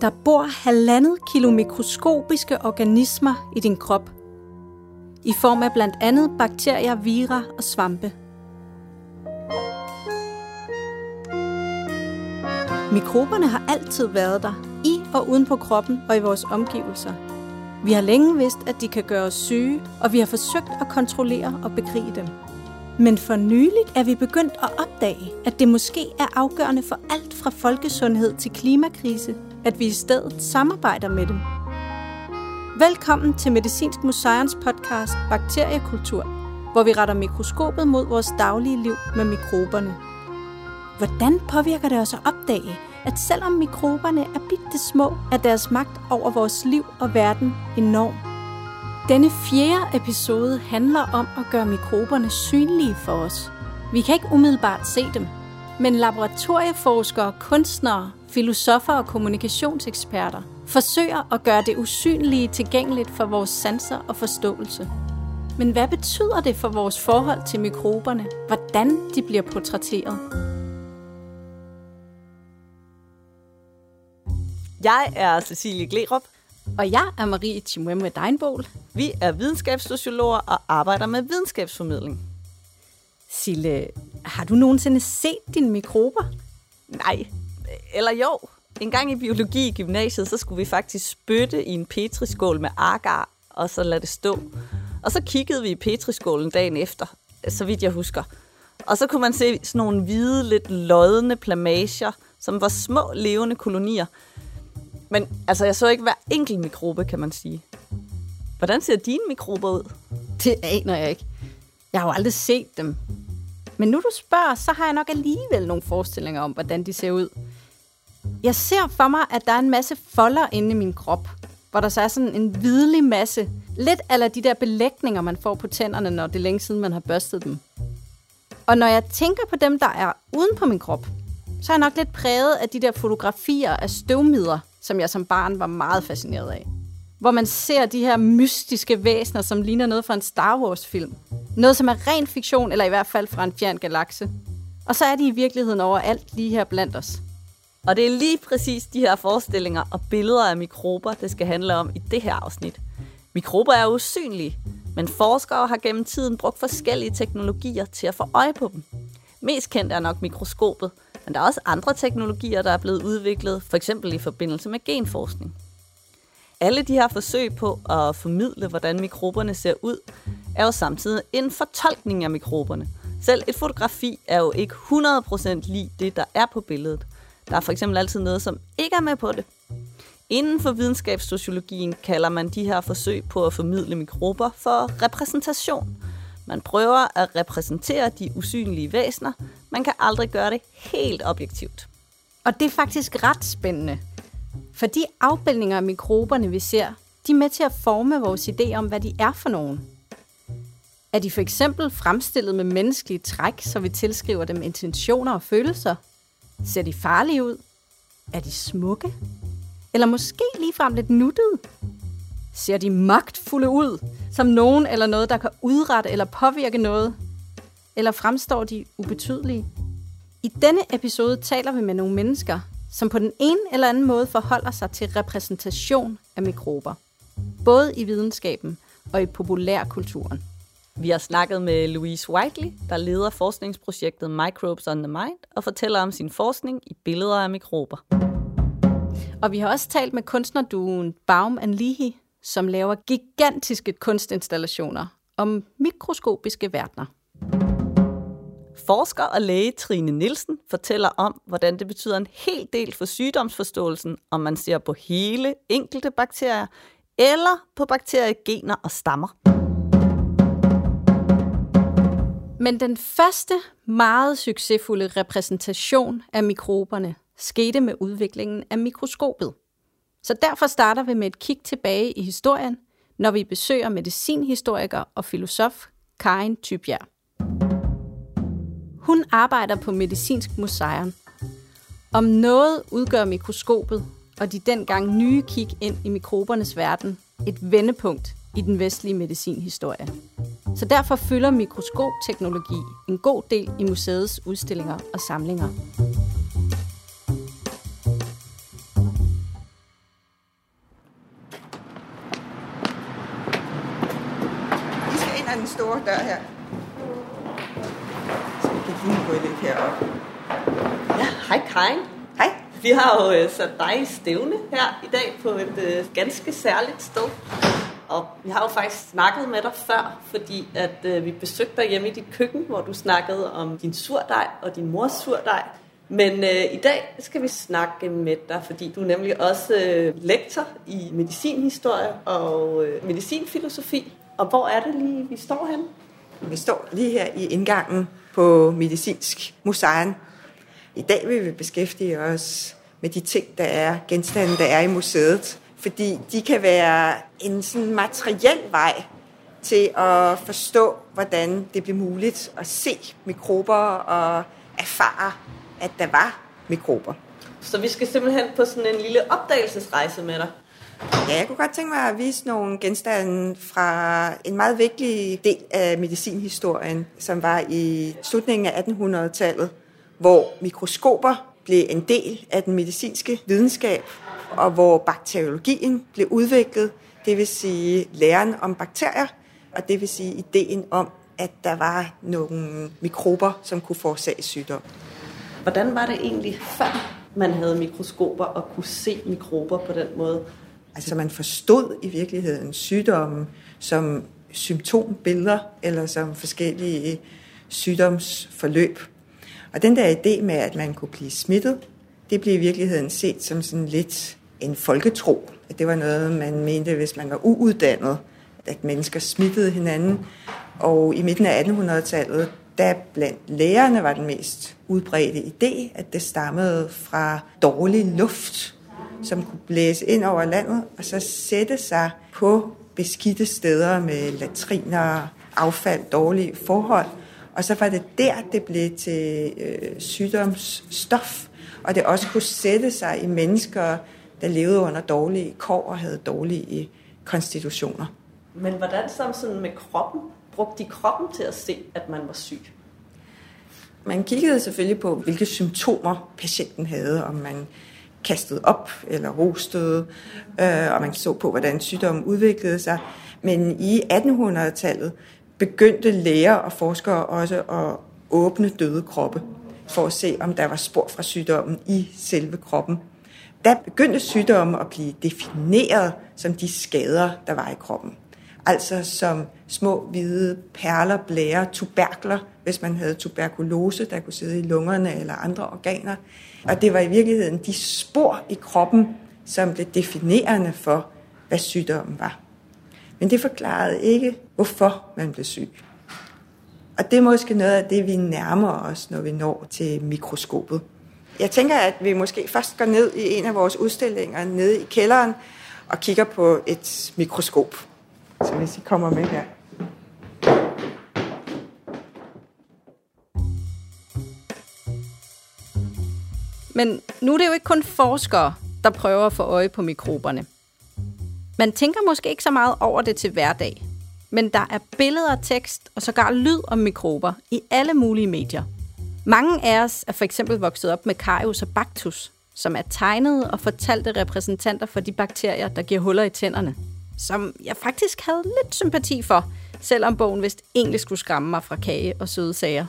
Der bor halvandet kilo mikroskopiske organismer i din krop. I form af blandt andet bakterier, vira og svampe. Mikroberne har altid været der, i og uden på kroppen og i vores omgivelser. Vi har længe vidst, at de kan gøre os syge, og vi har forsøgt at kontrollere og bekrige dem. Men for nyligt er vi begyndt at opdage, at det måske er afgørende for alt fra folkesundhed til klimakrise, at vi i stedet samarbejder med dem. Velkommen til Medicinsk Museums podcast Bakteriekultur, hvor vi retter mikroskopet mod vores daglige liv med mikroberne. Hvordan påvirker det os at opdage, at selvom mikroberne er bitte små, er deres magt over vores liv og verden enorm? Denne fjerde episode handler om at gøre mikroberne synlige for os. Vi kan ikke umiddelbart se dem, men laboratorieforskere, kunstnere, filosofer og kommunikationseksperter forsøger at gøre det usynlige tilgængeligt for vores sanser og forståelse. Men hvad betyder det for vores forhold til mikroberne? Hvordan de bliver portrætteret? Jeg er Cecilie Glerup. Og jeg er Marie Chimwemwe Deinbol. Vi er videnskabssociologer og arbejder med videnskabsformidling. Sille, har du nogensinde set dine mikrober? Nej, eller jo. En gang i biologi i gymnasiet, så skulle vi faktisk spytte i en petriskål med agar, og så lade det stå. Og så kiggede vi i petriskålen dagen efter, så vidt jeg husker. Og så kunne man se sådan nogle hvide, lidt lodne plamager, som var små levende kolonier. Men altså, jeg så ikke hver enkelt mikrobe, kan man sige. Hvordan ser dine mikrober ud? Det aner jeg ikke. Jeg har jo aldrig set dem. Men nu du spørger, så har jeg nok alligevel nogle forestillinger om, hvordan de ser ud. Jeg ser for mig, at der er en masse folder inde i min krop, hvor der så er sådan en hvidlig masse. Lidt af de der belægninger, man får på tænderne, når det er længe siden, man har børstet dem. Og når jeg tænker på dem, der er uden på min krop, så er jeg nok lidt præget af de der fotografier af støvmider, som jeg som barn var meget fascineret af. Hvor man ser de her mystiske væsener, som ligner noget fra en Star Wars-film. Noget, som er ren fiktion, eller i hvert fald fra en fjern galakse. Og så er de i virkeligheden overalt lige her blandt os. Og det er lige præcis de her forestillinger og billeder af mikrober, det skal handle om i det her afsnit. Mikrober er usynlige, men forskere har gennem tiden brugt forskellige teknologier til at få øje på dem. Mest kendt er nok mikroskopet, men der er også andre teknologier, der er blevet udviklet, for eksempel i forbindelse med genforskning. Alle de her forsøg på at formidle, hvordan mikroberne ser ud, er jo samtidig en fortolkning af mikroberne. Selv et fotografi er jo ikke 100% lige det, der er på billedet. Der er for eksempel altid noget, som ikke er med på det. Inden for videnskabssociologien kalder man de her forsøg på at formidle mikrober for repræsentation. Man prøver at repræsentere de usynlige væsener. Man kan aldrig gøre det helt objektivt. Og det er faktisk ret spændende. For de afbildninger af mikroberne, vi ser, de er med til at forme vores idé om, hvad de er for nogen. Er de for eksempel fremstillet med menneskelige træk, så vi tilskriver dem intentioner og følelser? Ser de farlige ud? Er de smukke? Eller måske ligefrem lidt nuttede? Ser de magtfulde ud, som nogen eller noget, der kan udrette eller påvirke noget? Eller fremstår de ubetydelige? I denne episode taler vi med nogle mennesker, som på den ene eller anden måde forholder sig til repræsentation af mikrober. Både i videnskaben og i populærkulturen. Vi har snakket med Louise Whiteley, der leder forskningsprojektet Microbes on the Mind, og fortæller om sin forskning i billeder af mikrober. Og vi har også talt med kunstnerduen Baum and Lihi, som laver gigantiske kunstinstallationer om mikroskopiske verdener. Forsker og læge Trine Nielsen fortæller om, hvordan det betyder en hel del for sygdomsforståelsen, om man ser på hele enkelte bakterier eller på bakteriegener og stammer. Men den første meget succesfulde repræsentation af mikroberne skete med udviklingen af mikroskopet. Så derfor starter vi med et kig tilbage i historien, når vi besøger medicinhistoriker og filosof Karin Tybjerg. Hun arbejder på Medicinsk Museum. Om noget udgør mikroskopet og de dengang nye kig ind i mikrobernes verden et vendepunkt i den vestlige medicinhistorie. Så derfor fylder mikroskopteknologi en god del i museets udstillinger og samlinger. Vi skal ind ad den store dør her. Hej. Hej. Vi har jo øh, sat dig i stævne her i dag på et øh, ganske særligt sted. Og vi har jo faktisk snakket med dig før, fordi at øh, vi besøgte dig hjemme i dit køkken, hvor du snakkede om din surdej og din mors surdej. Men øh, i dag skal vi snakke med dig, fordi du er nemlig også øh, lektor i medicinhistorie og øh, medicinfilosofi. Og hvor er det lige, vi står henne? Vi står lige her i indgangen på Medicinsk Museum. I dag vil vi beskæftige os med de ting, der er genstande, der er i museet. Fordi de kan være en sådan materiel vej til at forstå, hvordan det bliver muligt at se mikrober og erfare, at der var mikrober. Så vi skal simpelthen på sådan en lille opdagelsesrejse med dig. Ja, jeg kunne godt tænke mig at vise nogle genstande fra en meget vigtig del af medicinhistorien, som var i slutningen af 1800-tallet, hvor mikroskoper blev en del af den medicinske videnskab, og hvor bakteriologien blev udviklet, det vil sige læren om bakterier, og det vil sige ideen om, at der var nogle mikrober, som kunne forårsage sygdom. Hvordan var det egentlig, før man havde mikroskoper og kunne se mikrober på den måde? Altså man forstod i virkeligheden sygdommen som symptombilleder eller som forskellige sygdomsforløb. Og den der idé med, at man kunne blive smittet, det blev i virkeligheden set som sådan lidt en folketro. At det var noget, man mente, hvis man var uuddannet, at mennesker smittede hinanden. Og i midten af 1800-tallet, der blandt lægerne var den mest udbredte idé, at det stammede fra dårlig luft, som kunne blæse ind over landet, og så sætte sig på beskidte steder med latriner, affald, dårlige forhold. Og så var det der, det blev til øh, sygdomsstof, og det også kunne sætte sig i mennesker, der levede under dårlige kår og havde dårlige konstitutioner. Men hvordan så sådan med kroppen? Brugte de kroppen til at se, at man var syg? Man kiggede selvfølgelig på, hvilke symptomer patienten havde, om man kastede op eller rostede, øh, og man så på, hvordan sygdommen udviklede sig. Men i 1800-tallet begyndte læger og forskere også at åbne døde kroppe for at se, om der var spor fra sygdommen i selve kroppen. Der begyndte sygdommen at blive defineret som de skader, der var i kroppen. Altså som små hvide perler, blære, tuberkler, hvis man havde tuberkulose, der kunne sidde i lungerne eller andre organer. Og det var i virkeligheden de spor i kroppen, som blev definerende for, hvad sygdommen var. Men det forklarede ikke, hvorfor man blev syg. Og det er måske noget af det, vi nærmer os, når vi når til mikroskopet. Jeg tænker, at vi måske først går ned i en af vores udstillinger nede i kælderen og kigger på et mikroskop. Så hvis I kommer med her. Men nu er det jo ikke kun forskere, der prøver at få øje på mikroberne. Man tænker måske ikke så meget over det til hverdag, men der er billeder, tekst og sågar lyd om mikrober i alle mulige medier. Mange af os er for eksempel vokset op med Carius og Bactus, som er tegnede og fortalte repræsentanter for de bakterier, der giver huller i tænderne, som jeg faktisk havde lidt sympati for, selvom bogen vist egentlig skulle skræmme mig fra kage og søde sager.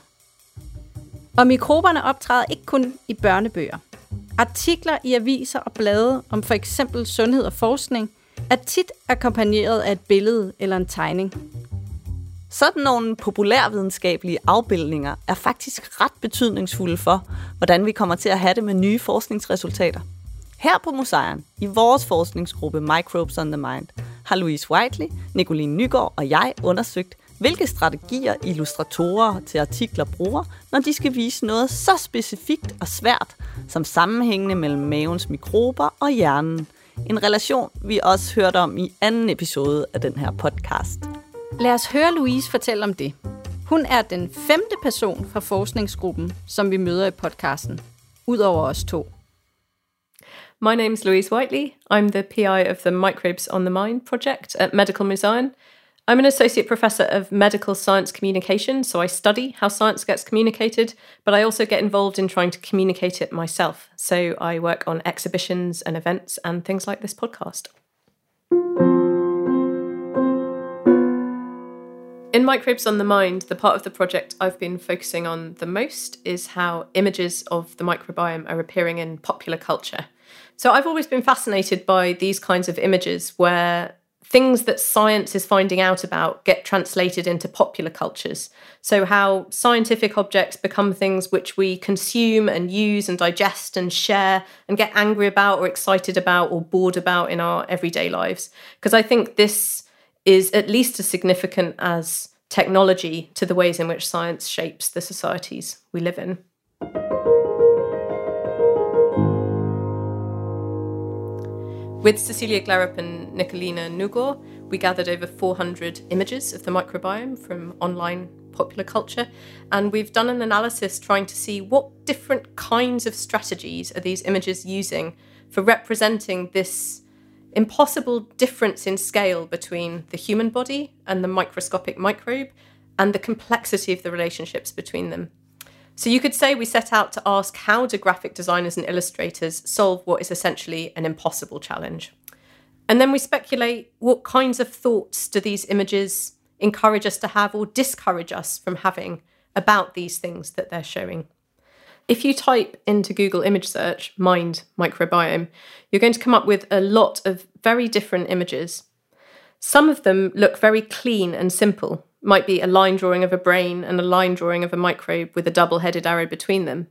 Og mikroberne optræder ikke kun i børnebøger. Artikler i aviser og blade om for eksempel sundhed og forskning er tit akkompagneret af et billede eller en tegning. Sådan nogle populærvidenskabelige afbildninger er faktisk ret betydningsfulde for, hvordan vi kommer til at have det med nye forskningsresultater. Her på Museet, i vores forskningsgruppe Microbes on the Mind, har Louise Whiteley, Nicoline Nygaard og jeg undersøgt, hvilke strategier illustratorer til artikler bruger, når de skal vise noget så specifikt og svært som sammenhængende mellem mavens mikrober og hjernen. En relation, vi også hørte om i anden episode af den her podcast. Lad os høre Louise fortælle om det. Hun er den femte person fra forskningsgruppen, som vi møder i podcasten, udover os to. My name's Louise Whiteley. I'm the PI of the Microbes on the Mind project at Medical Museum. I'm an associate professor of medical science communication, so I study how science gets communicated, but I also get involved in trying to communicate it myself. So I work on exhibitions and events and things like this podcast. In Microbes on the Mind, the part of the project I've been focusing on the most is how images of the microbiome are appearing in popular culture. So I've always been fascinated by these kinds of images where things that science is finding out about get translated into popular cultures. So, how scientific objects become things which we consume and use and digest and share and get angry about or excited about or bored about in our everyday lives. Because I think this is at least as significant as technology to the ways in which science shapes the societies we live in. With Cecilia Glerup and Nicolina Nugor, we gathered over 400 images of the microbiome from online popular culture, and we've done an analysis trying to see what different kinds of strategies are these images using for representing this impossible difference in scale between the human body and the microscopic microbe and the complexity of the relationships between them. So you could say we set out to ask how do graphic designers and illustrators solve what is essentially an impossible challenge? And then we speculate what kinds of thoughts do these images encourage us to have or discourage us from having about these things that they're showing. If you type into Google image search mind microbiome, you're going to come up with a lot of very different images. Some of them look very clean and simple, might be a line drawing of a brain and a line drawing of a microbe with a double headed arrow between them.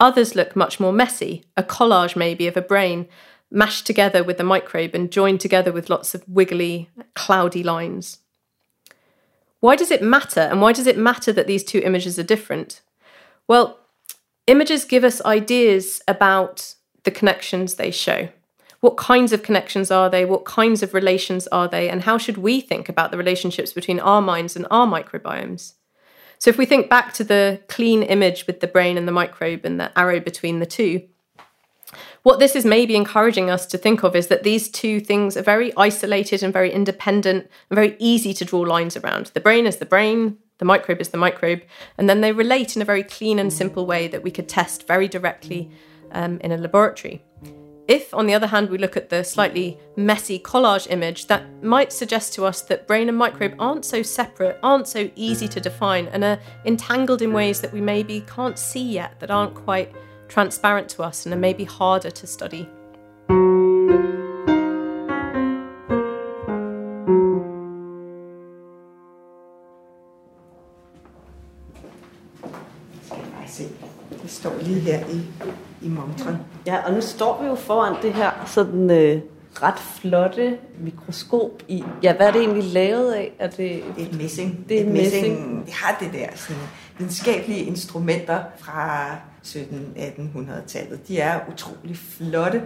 Others look much more messy, a collage maybe of a brain mashed together with the microbe and joined together with lots of wiggly, cloudy lines. Why does it matter? And why does it matter that these two images are different? Well, images give us ideas about the connections they show. What kinds of connections are they? What kinds of relations are they? And how should we think about the relationships between our minds and our microbiomes? So, if we think back to the clean image with the brain and the microbe and the arrow between the two, what this is maybe encouraging us to think of is that these two things are very isolated and very independent and very easy to draw lines around. The brain is the brain, the microbe is the microbe, and then they relate in a very clean and simple way that we could test very directly um, in a laboratory. If, on the other hand, we look at the slightly messy collage image, that might suggest to us that brain and microbe aren't so separate, aren't so easy to define, and are entangled in ways that we maybe can't see yet, that aren't quite transparent to us, and are maybe harder to study. Lige her i, i montren. Ja, og nu står vi jo foran det her sådan øh, ret flotte mikroskop i. Ja, hvad er det egentlig lavet af? Er det, Det er et messing. Det er et messing. Det har det der sådan, videnskabelige instrumenter fra 17-1800-tallet. De er utrolig flotte.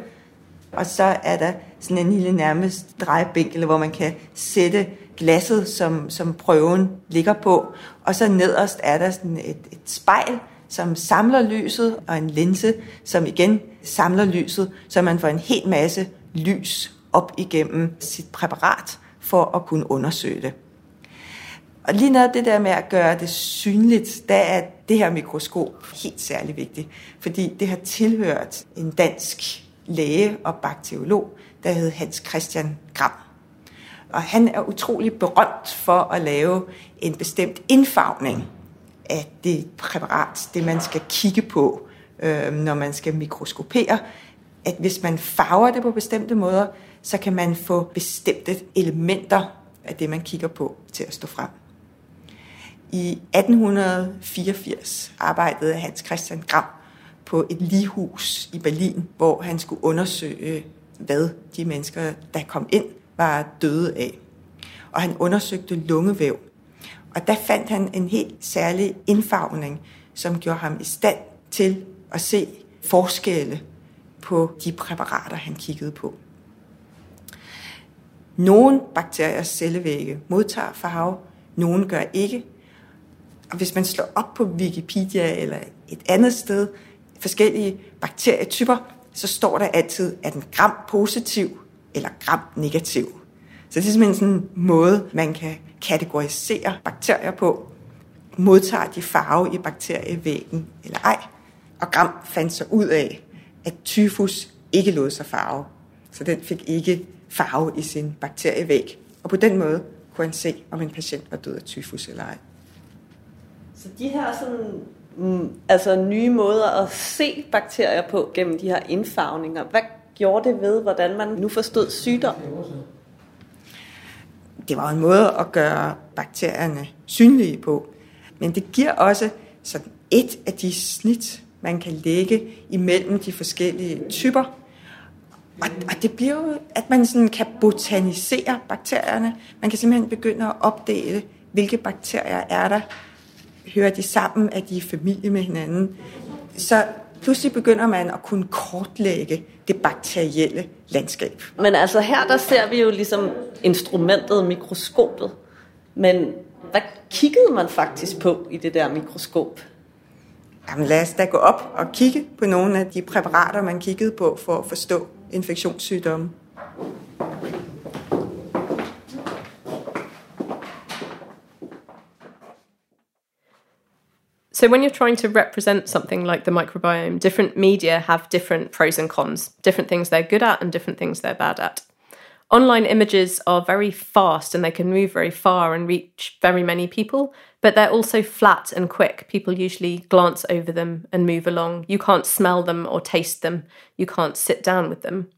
Og så er der sådan en lille nærmest drejebænk, eller hvor man kan sætte glasset, som, som prøven ligger på. Og så nederst er der sådan et, et spejl, som samler lyset, og en linse, som igen samler lyset, så man får en hel masse lys op igennem sit præparat for at kunne undersøge det. Og lige noget det der med at gøre det synligt, der er det her mikroskop helt særlig vigtigt, fordi det har tilhørt en dansk læge og bakteriolog, der hed Hans Christian Gram. Og han er utrolig berømt for at lave en bestemt indfarvning at det præparat, det man skal kigge på, øh, når man skal mikroskopere. At hvis man farver det på bestemte måder, så kan man få bestemte elementer af det, man kigger på, til at stå frem. I 1884 arbejdede Hans Christian Gram på et lighus i Berlin, hvor han skulle undersøge, hvad de mennesker, der kom ind, var døde af. Og han undersøgte lungevæv. Og der fandt han en helt særlig indfarvning, som gjorde ham i stand til at se forskelle på de præparater, han kiggede på. Nogle bakteriers cellevægge modtager farve, nogle gør ikke. Og hvis man slår op på Wikipedia eller et andet sted, forskellige bakterietyper, så står der altid, at den gram positiv eller gram negativ. Så det er simpelthen sådan en måde, man kan kategorisere bakterier på. Modtager de farve i bakterievæggen eller ej? Og Gram fandt sig ud af, at tyfus ikke lod sig farve. Så den fik ikke farve i sin bakterievæg. Og på den måde kunne han se, om en patient var død af tyfus eller ej. Så de her sådan, mm, altså nye måder at se bakterier på gennem de her indfarvninger, hvad gjorde det ved, hvordan man nu forstod sygdom? Det var en måde at gøre bakterierne synlige på. Men det giver også sådan et af de snit, man kan lægge imellem de forskellige typer. Og, og det bliver jo, at man sådan kan botanisere bakterierne. Man kan simpelthen begynde at opdele, hvilke bakterier er der. Hører de sammen? Er de i familie med hinanden? Så pludselig begynder man at kunne kortlægge det bakterielle landskab. Men altså her, der ser vi jo ligesom instrumentet, mikroskopet. Men hvad kiggede man faktisk på i det der mikroskop? Jamen lad os da gå op og kigge på nogle af de præparater, man kiggede på for at forstå infektionssygdomme. So, when you're trying to represent something like the microbiome, different media have different pros and cons, different things they're good at and different things they're bad at. Online images are very fast and they can move very far and reach very many people, but they're also flat and quick. People usually glance over them and move along. You can't smell them or taste them, you can't sit down with them.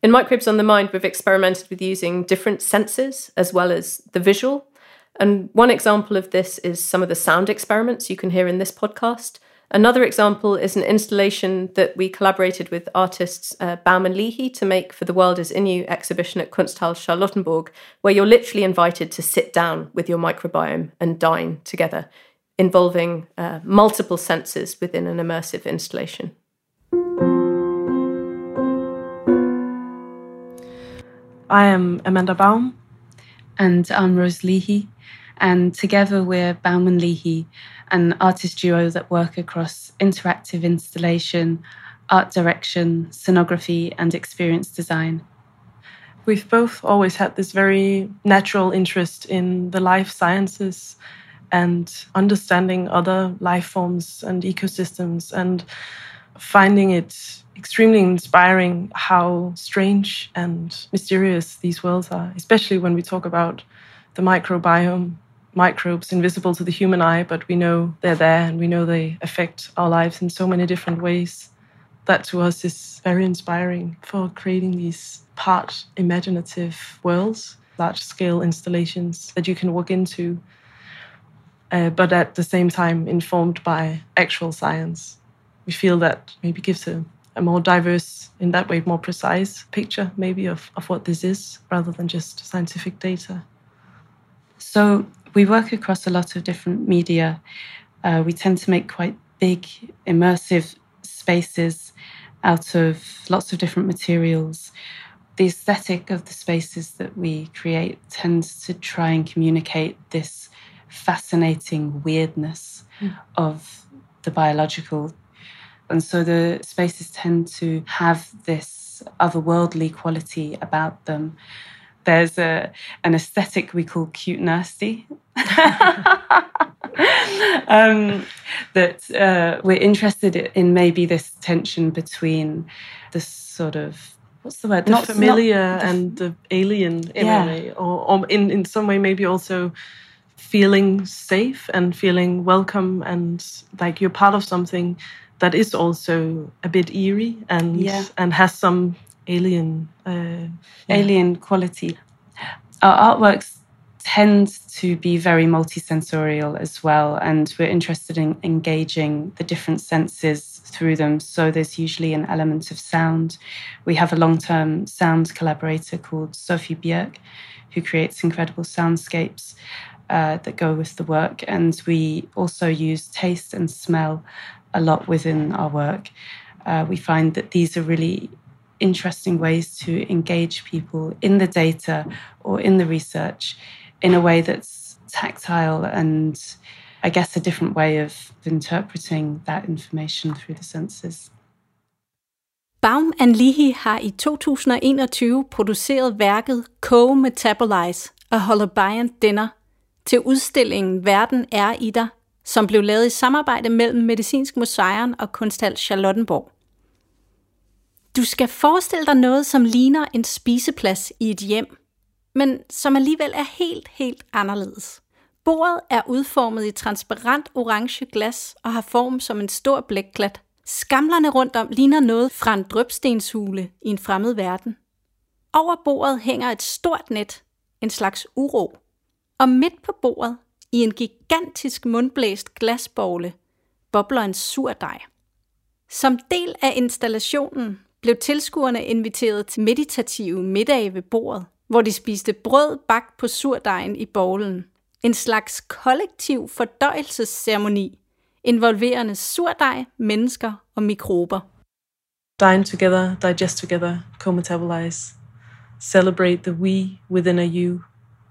In Microbes on the Mind, we've experimented with using different senses as well as the visual. And one example of this is some of the sound experiments you can hear in this podcast. Another example is an installation that we collaborated with artists uh, Baumann Leahy to make for the World is In You exhibition at Kunsthalle Charlottenburg, where you're literally invited to sit down with your microbiome and dine together, involving uh, multiple senses within an immersive installation. I am Amanda Baum. And I'm Rose Leahy. And together we're Bauman Leahy, an artist duo that work across interactive installation, art direction, scenography, and experience design. We've both always had this very natural interest in the life sciences and understanding other life forms and ecosystems and finding it extremely inspiring how strange and mysterious these worlds are, especially when we talk about the microbiome, microbes invisible to the human eye, but we know they're there and we know they affect our lives in so many different ways. That to us is very inspiring for creating these part imaginative worlds, large scale installations that you can walk into, uh, but at the same time informed by actual science. We feel that maybe gives a a more diverse, in that way, more precise picture, maybe, of, of what this is rather than just scientific data. So, we work across a lot of different media. Uh, we tend to make quite big, immersive spaces out of lots of different materials. The aesthetic of the spaces that we create tends to try and communicate this fascinating weirdness mm. of the biological and so the spaces tend to have this otherworldly quality about them. There's a, an aesthetic we call cute nasty. um, that uh, we're interested in maybe this tension between the sort of what's the word the not familiar not the, and the alien in yeah. a way or, or in, in some way maybe also feeling safe and feeling welcome and like you're part of something that is also a bit eerie and yeah. and has some alien uh, alien quality. Our artworks tend to be very multisensorial as well, and we're interested in engaging the different senses through them. So there's usually an element of sound. We have a long-term sound collaborator called Sophie Bjerg, who creates incredible soundscapes. Uh, that go with the work, and we also use taste and smell a lot within our work. Uh, we find that these are really interesting ways to engage people in the data or in the research in a way that's tactile and I guess a different way of interpreting that information through the senses. Baum and Lihi har i 2021 produceret værket Co-Metabolize A Holobiont Dinner til udstillingen Verden er i dig som blev lavet i samarbejde mellem Medicinsk Museum og Kunsthal Charlottenborg. Du skal forestille dig noget, som ligner en spiseplads i et hjem, men som alligevel er helt, helt anderledes. Bordet er udformet i transparent orange glas og har form som en stor blækklat. Skamlerne rundt om ligner noget fra en drøbstenshule i en fremmed verden. Over bordet hænger et stort net, en slags uro. Og midt på bordet, i en gigantisk mundblæst glasbogle, bobler en sur dej. Som del af installationen blev tilskuerne inviteret til meditative middage ved bordet, hvor de spiste brød bagt på surdejen i bowlen. En slags kollektiv fordøjelsesceremoni, involverende surdej, mennesker og mikrober. Dine together, digest together, co-metabolize. Celebrate the we within a you.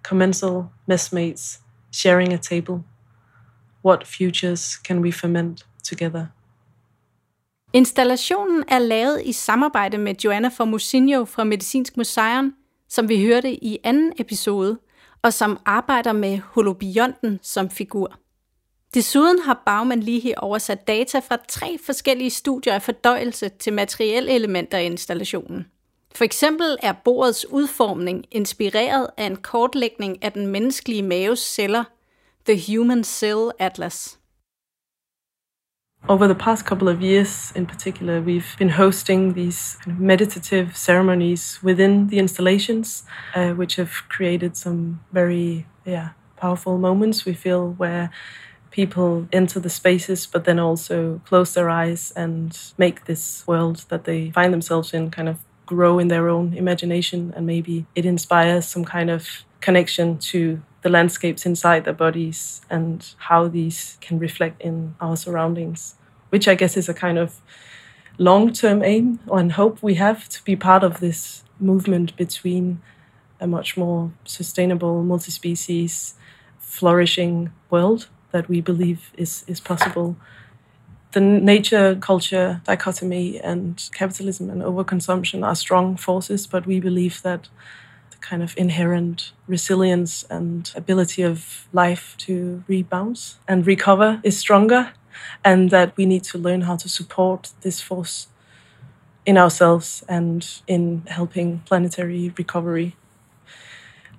Commensal messmates, sharing a table. What futures can we ferment together? Installationen er lavet i samarbejde med Joanna Formosinho fra Medicinsk Museum, som vi hørte i anden episode, og som arbejder med holobionten som figur. Desuden har Bauman lige her oversat data fra tre forskellige studier af fordøjelse til materielle elementer i installationen. For eksempel er bordets udformning inspireret af en kortlægning af den menneskelige maves celler, The Human Cell Atlas. Over the past couple of years, in particular, we've been hosting these meditative ceremonies within the installations, uh, which have created some very yeah powerful moments. We feel where people enter the spaces, but then also close their eyes and make this world that they find themselves in kind of grow in their own imagination, and maybe it inspires some kind of connection to the landscapes inside their bodies and how these can reflect in our surroundings, which I guess is a kind of long term aim and hope we have to be part of this movement between a much more sustainable, multi species, flourishing world that we believe is, is possible. The nature culture dichotomy and capitalism and overconsumption are strong forces, but we believe that the kind of inherent resilience and ability of life to rebound and recover is stronger, and that we need to learn how to support this force in ourselves and in helping planetary recovery.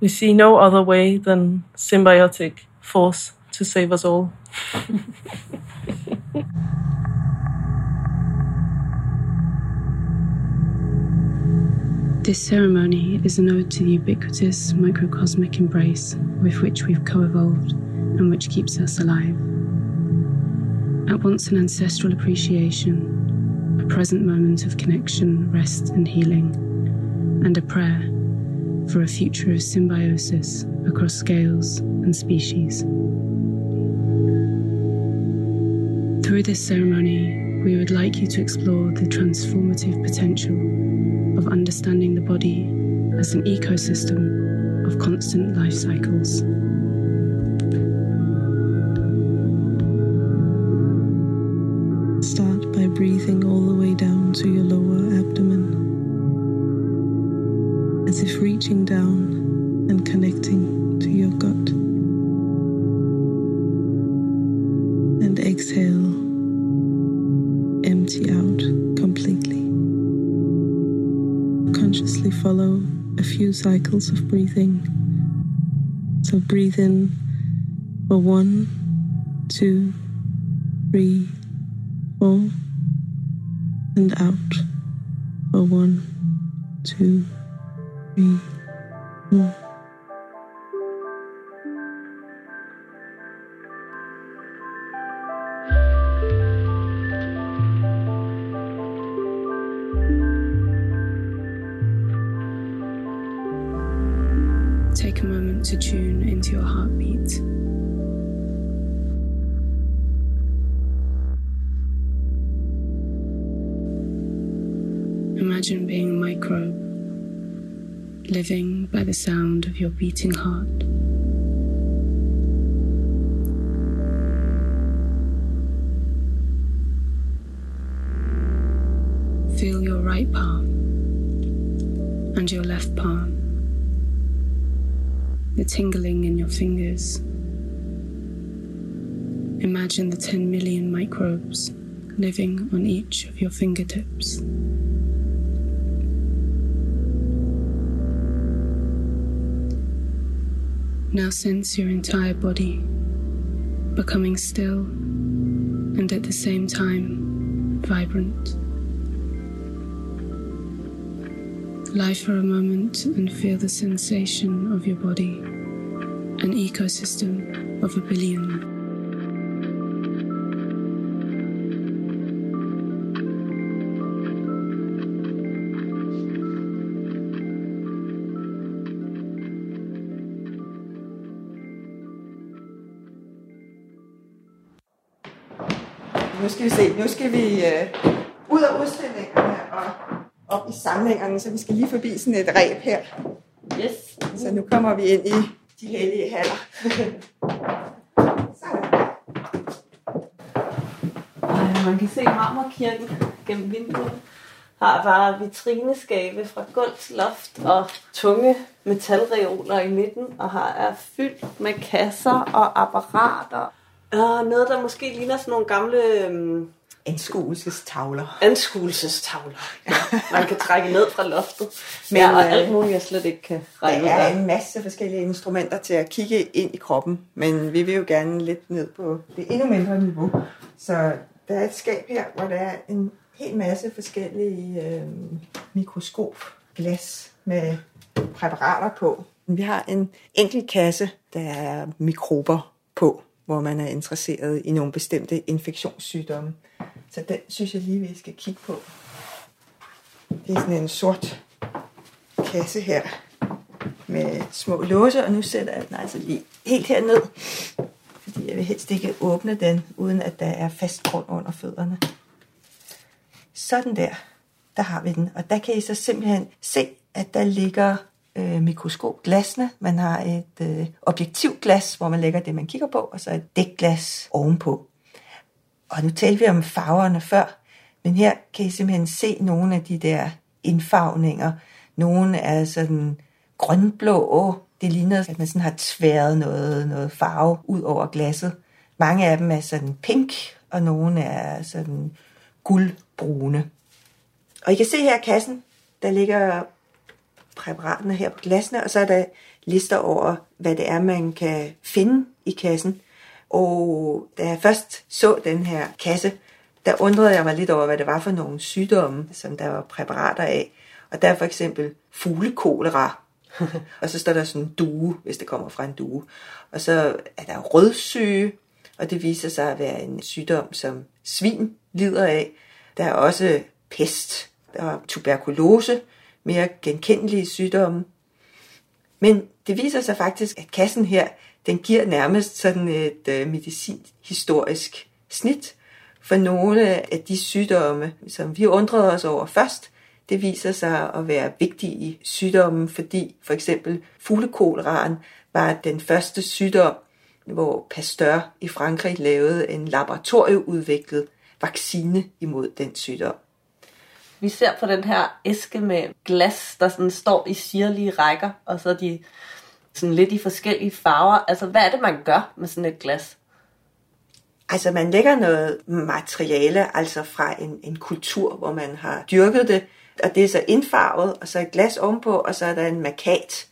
We see no other way than symbiotic force to save us all. This ceremony is an ode to the ubiquitous microcosmic embrace with which we've co evolved and which keeps us alive. At once an ancestral appreciation, a present moment of connection, rest, and healing, and a prayer for a future of symbiosis across scales and species. Through this ceremony, we would like you to explore the transformative potential of understanding the body as an ecosystem of constant life cycles. Start by breathing all the way down to your lower abdomen, as if reaching down cycles of breathing. So breathe in for one, two, three, four, and out for one, two, three, beating heart. Feel your right palm and your left palm the tingling in your fingers. Imagine the 10 million microbes living on each of your fingertips. Now sense your entire body becoming still and at the same time vibrant. Lie for a moment and feel the sensation of your body, an ecosystem of a billion. Nu skal vi se, nu skal vi øh, ud af udstillingerne og op i samlingerne, så vi skal lige forbi sådan et ræb her. Yes. Så nu kommer vi ind i de hellige haller. Man kan se marmorkirken gennem vinduet. Har bare vitrineskabe fra gulv til loft og tunge metalreoler i midten, og har er fyldt med kasser og apparater. Og noget, der måske ligner sådan nogle gamle øhm, Anskuelsestavler. anskuelsestavler. Ja, man kan trække ned fra loftet. Men, ja, og øh, alt muligt, jeg slet ikke kan regne Der er en masse forskellige instrumenter til at kigge ind i kroppen, men vi vil jo gerne lidt ned på det endnu mindre niveau. Så der er et skab her, hvor der er en hel masse forskellige øh, mikroskopglas med præparater på. Vi har en enkelt kasse, der er mikrober på, hvor man er interesseret i nogle bestemte infektionssygdomme. Så den synes jeg lige, vi skal kigge på. Det er sådan en sort kasse her med små låse, og nu sætter jeg den altså lige helt herned, fordi jeg vil helst ikke åbne den, uden at der er fast grund under fødderne. Sådan der, der har vi den, og der kan I så simpelthen se, at der ligger øh, mikroskopglasene. Man har et øh, objektivglas, hvor man lægger det, man kigger på, og så et dækglas ovenpå. Og nu talte vi om farverne før, men her kan I simpelthen se nogle af de der indfarvninger. Nogle er sådan grønblå. Det ligner, at man sådan har tværet noget, noget farve ud over glasset. Mange af dem er sådan pink, og nogle er sådan guldbrune. Og I kan se her kassen, der ligger præparaterne her på glasene, og så er der lister over, hvad det er, man kan finde i kassen. Og da jeg først så den her kasse, der undrede jeg mig lidt over, hvad det var for nogle sygdomme, som der var præparater af. Og der er for eksempel fuglekolera, og så står der sådan en due, hvis det kommer fra en due. Og så er der rødsyge, og det viser sig at være en sygdom, som svin lider af. Der er også pest, der er tuberkulose, mere genkendelige sygdomme. Men det viser sig faktisk, at kassen her, den giver nærmest sådan et øh, medicinhistorisk snit for nogle af de sygdomme, som vi undrede os over først. Det viser sig at være vigtige sygdomme, fordi for eksempel fuglekoleraen var den første sygdom, hvor Pasteur i Frankrig lavede en laboratorieudviklet vaccine imod den sygdom. Vi ser på den her æske med glas, der sådan står i sirlige rækker, og så er de sådan lidt i forskellige farver. Altså, hvad er det, man gør med sådan et glas? Altså man lægger noget materiale, altså fra en, en kultur, hvor man har dyrket det, og det er så indfarvet, og så et glas ovenpå, og så er der en markat,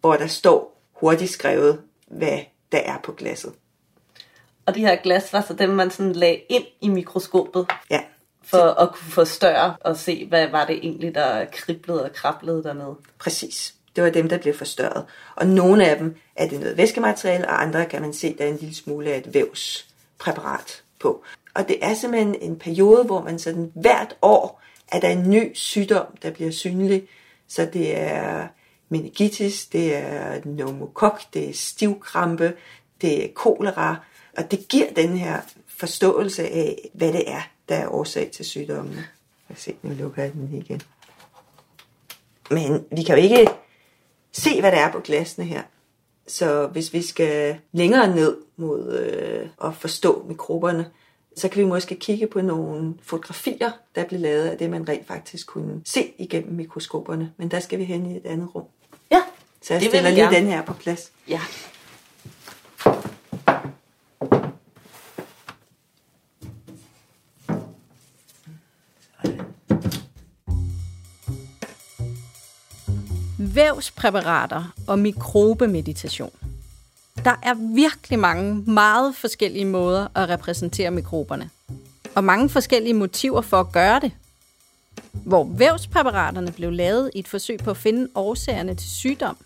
hvor der står hurtigt skrevet, hvad der er på glasset. Og de her glas var så dem, man sådan lagde ind i mikroskopet, Ja, for at kunne forstørre og se, hvad var det egentlig, der kriblede og krablede dernede. præcis. Det var dem, der blev forstørret. Og nogle af dem er det noget væskemateriale, og andre kan man se, der er en lille smule af et vævspræparat på. Og det er simpelthen en periode, hvor man sådan hvert år er der en ny sygdom, der bliver synlig. Så det er meningitis, det er pneumokok, det er stivkrampe, det er kolera, og det giver den her forståelse af, hvad det er, der er årsag til sygdommen. Jeg se, nu lukker jeg den igen. Men vi kan jo ikke se, hvad der er på glasene her. Så hvis vi skal længere ned mod øh, at forstå mikroberne, så kan vi måske kigge på nogle fotografier, der blev lavet af det, man rent faktisk kunne se igennem mikroskoperne. Men der skal vi hen i et andet rum. Ja, Så jeg Det stiller lige gerne. den her på plads. ja. Vævspræparater og mikrobemeditation. Der er virkelig mange meget forskellige måder at repræsentere mikroberne. Og mange forskellige motiver for at gøre det. Hvor vævspræparaterne blev lavet i et forsøg på at finde årsagerne til sygdom,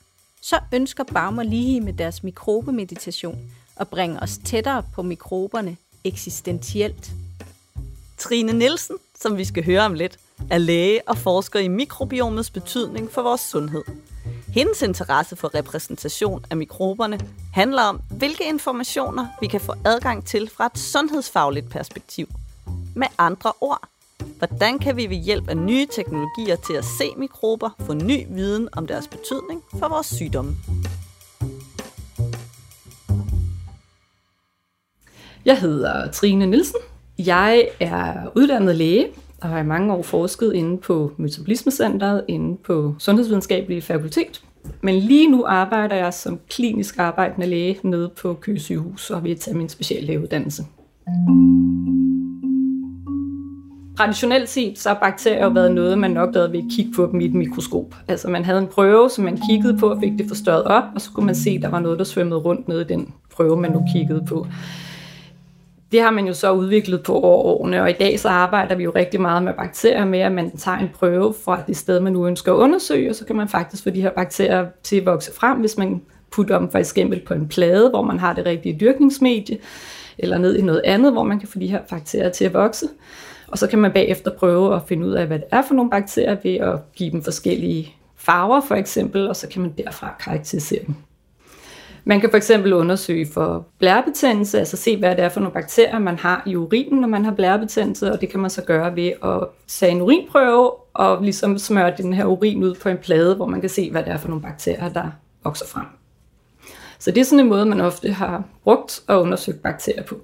så ønsker Baumer lige med deres mikrobemeditation at bringe os tættere på mikroberne eksistentielt. Trine Nielsen, som vi skal høre om lidt, er læge og forsker i mikrobiomets betydning for vores sundhed. Hendes interesse for repræsentation af mikroberne handler om, hvilke informationer vi kan få adgang til fra et sundhedsfagligt perspektiv. Med andre ord, hvordan kan vi ved hjælp af nye teknologier til at se mikrober få ny viden om deres betydning for vores sygdomme? Jeg hedder Trine Nielsen. Jeg er uddannet læge og har i mange år forsket inde på Metabolismecenteret inde på Sundhedsvidenskabelige Fakultet. Men lige nu arbejder jeg som klinisk arbejdende læge nede på Køge sygehus og vil tage min speciallægeuddannelse. Traditionelt set så har bakterier været noget, man nok lavede ved at kigge på dem i et mikroskop. Altså man havde en prøve, som man kiggede på og fik det forstørret op, og så kunne man se, at der var noget, der svømmede rundt nede i den prøve, man nu kiggede på. Det har man jo så udviklet på over årene, og i dag så arbejder vi jo rigtig meget med bakterier med, at man tager en prøve fra det sted, man nu ønsker at undersøge, og så kan man faktisk få de her bakterier til at vokse frem, hvis man putter dem for eksempel på en plade, hvor man har det rigtige dyrkningsmedie, eller ned i noget andet, hvor man kan få de her bakterier til at vokse. Og så kan man bagefter prøve at finde ud af, hvad det er for nogle bakterier, ved at give dem forskellige farver for eksempel, og så kan man derfra karakterisere dem. Man kan for eksempel undersøge for blærebetændelse, altså se, hvad det er for nogle bakterier, man har i urinen, når man har blærebetændelse, og det kan man så gøre ved at tage en urinprøve og ligesom smøre den her urin ud på en plade, hvor man kan se, hvad det er for nogle bakterier, der vokser frem. Så det er sådan en måde, man ofte har brugt og undersøgt bakterier på.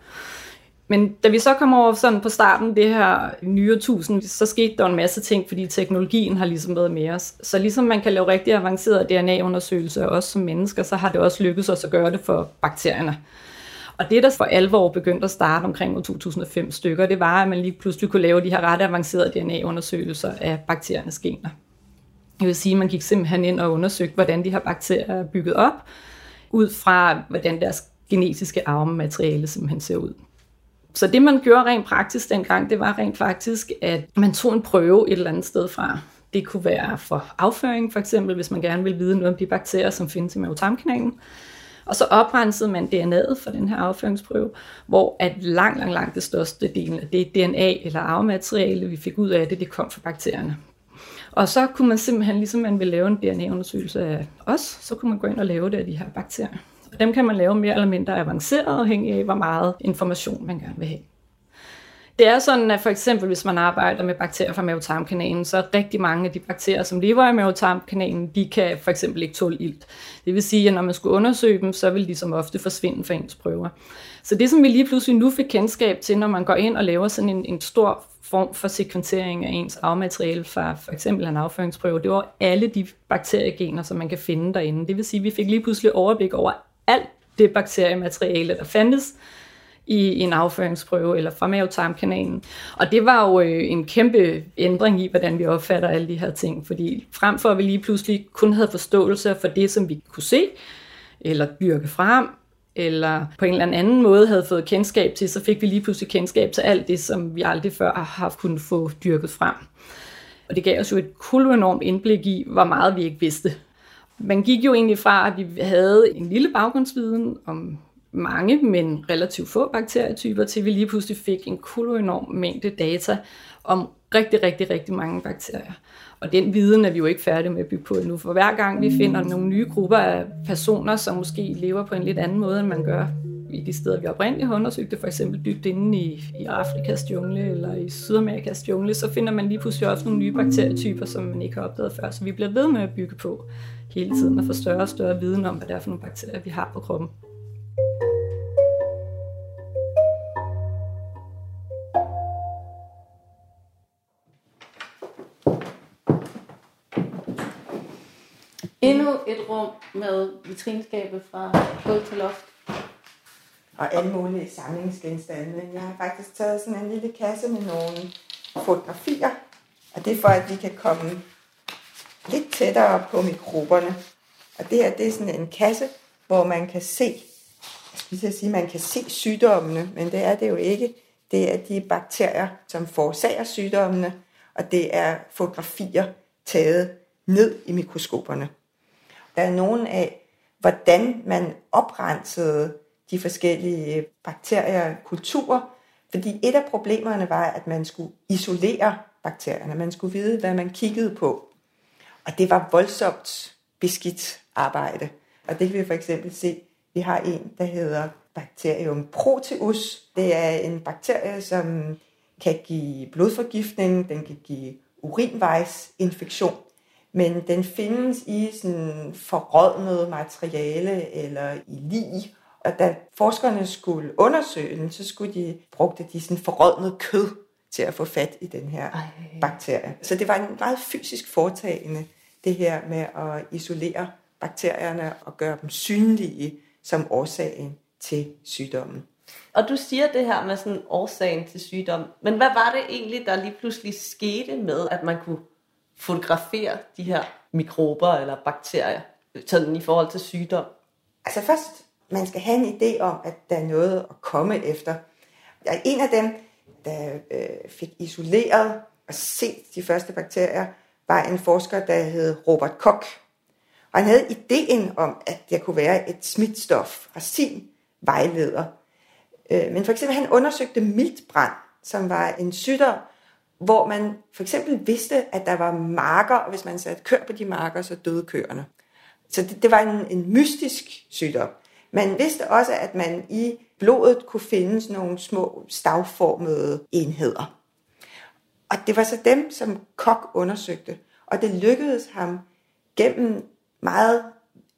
Men da vi så kom over sådan på starten det her nye tusind, så skete der en masse ting, fordi teknologien har ligesom været med os. Så ligesom man kan lave rigtig avancerede DNA-undersøgelser også som mennesker, så har det også lykkedes os at gøre det for bakterierne. Og det, der for alvor begyndte at starte omkring 2005 stykker, det var, at man lige pludselig kunne lave de her ret avancerede DNA-undersøgelser af bakteriernes gener. Det vil sige, at man gik simpelthen ind og undersøgte, hvordan de her bakterier er bygget op, ud fra hvordan deres genetiske arvemateriale simpelthen ser ud. Så det, man gjorde rent praktisk dengang, det var rent faktisk, at man tog en prøve et eller andet sted fra. Det kunne være for afføring, for eksempel, hvis man gerne vil vide noget om de bakterier, som findes i mavetarmkanalen. Og så oprensede man DNA'et for den her afføringsprøve, hvor at langt, langt, langt det største del af det DNA eller arvemateriale, vi fik ud af det, det kom fra bakterierne. Og så kunne man simpelthen, ligesom man ville lave en DNA-undersøgelse af os, så kunne man gå ind og lave det af de her bakterier. Dem kan man lave mere eller mindre avanceret, afhængig af, hvor meget information man gerne vil have. Det er sådan, at for eksempel hvis man arbejder med bakterier fra mavetarmkanalen, så er rigtig mange af de bakterier, som lever i mavetarmkanalen, de kan for eksempel ikke tåle ilt. Det vil sige, at når man skulle undersøge dem, så vil de som ofte forsvinde fra ens prøver. Så det, som vi lige pludselig nu fik kendskab til, når man går ind og laver sådan en, en stor form for sekventering af ens afmateriale fra for eksempel en afføringsprøve, det var alle de bakteriegener, som man kan finde derinde. Det vil sige, at vi fik lige pludselig overblik over alt det bakteriemateriale, der fandtes i en afføringsprøve eller fra mavetarmkanalen. Og det var jo øh, en kæmpe ændring i, hvordan vi opfatter alle de her ting, fordi frem for at vi lige pludselig kun havde forståelse for det, som vi kunne se, eller dyrke frem, eller på en eller anden måde havde fået kendskab til, så fik vi lige pludselig kendskab til alt det, som vi aldrig før har haft kunnet få dyrket frem. Og det gav os jo et kul enormt indblik i, hvor meget vi ikke vidste man gik jo egentlig fra, at vi havde en lille baggrundsviden om mange, men relativt få bakterietyper, til vi lige pludselig fik en enorm mængde data om rigtig, rigtig, rigtig mange bakterier. Og den viden er vi jo ikke færdige med at bygge på endnu, for hver gang vi finder nogle nye grupper af personer, som måske lever på en lidt anden måde, end man gør i de steder, vi oprindeligt har undersøgt det, for eksempel dybt inde i, i Afrikas jungle eller i Sydamerikas jungle, så finder man lige pludselig også nogle nye bakterietyper, som man ikke har opdaget før. Så vi bliver ved med at bygge på hele tiden og få større og større viden om, hvad det er for nogle bakterier, vi har på kroppen. Endnu et rum med vitrinskabet fra gulv til loft. Og alle mulige samlingsgenstande. Jeg har faktisk taget sådan en lille kasse med nogle fotografier. Og det er for, at vi kan komme lidt tættere på mikroberne. Og det her, det er sådan en kasse, hvor man kan se skal jeg sige, man kan se sygdommene, men det er det jo ikke. Det er de bakterier, som forårsager sygdommene, og det er fotografier taget ned i mikroskoperne. Der er nogen af, hvordan man oprensede de forskellige øh, bakterier kulturer, fordi et af problemerne var, at man skulle isolere bakterierne. Man skulle vide, hvad man kiggede på. Og det var voldsomt beskidt arbejde. Og det kan vi for eksempel se. Vi har en, der hedder bakterium proteus. Det er en bakterie, som kan give blodforgiftning, den kan give urinvejsinfektion, men den findes i sådan forrådnet materiale eller i lig. Og da forskerne skulle undersøge den, så skulle de brugte de sådan forrådnet kød til at få fat i den her Ej. bakterie. Så det var en meget fysisk foretagende, det her med at isolere bakterierne og gøre dem synlige som årsagen til sygdommen. Og du siger det her med sådan årsagen til sygdom. Men hvad var det egentlig, der lige pludselig skete med, at man kunne fotografere de her mikrober eller bakterier sådan i forhold til sygdom? Altså først, man skal have en idé om, at der er noget at komme efter. Jeg er en af dem, der øh, fik isoleret og set de første bakterier, var en forsker, der hed Robert Koch. Og han havde ideen om, at der kunne være et smitstof fra sin vejleder. Øh, men for eksempel han undersøgte miltbrand, som var en sygdom, hvor man for eksempel vidste, at der var marker, og hvis man satte kør på de marker, så døde køerne. Så det, det var en, en mystisk sygdom. Man vidste også, at man i blodet kunne finde nogle små stavformede enheder. Og det var så dem, som Kok undersøgte. Og det lykkedes ham gennem meget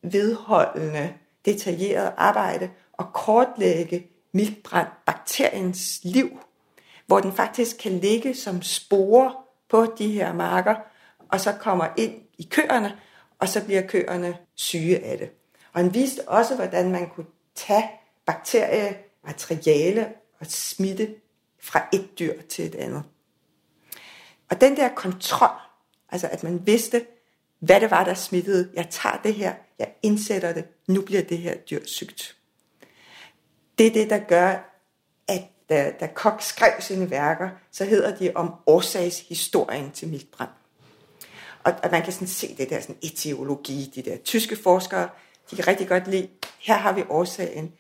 vedholdende, detaljeret arbejde at kortlægge miltbrand bakteriens liv, hvor den faktisk kan ligge som spore på de her marker, og så kommer ind i køerne, og så bliver køerne syge af det. Og han viste også, hvordan man kunne tage bakteriemateriale og smitte fra et dyr til et andet. Og den der kontrol, altså at man vidste, hvad det var, der smittede. Jeg tager det her, jeg indsætter det, nu bliver det her dyr sygt. Det er det, der gør, at da, da Koch skrev sine værker, så hedder de om årsagshistorien til miltbrand. Og, og man kan sådan se det der sådan etiologi, de der tyske forskere, de kan rigtig godt lide, her har vi årsagen,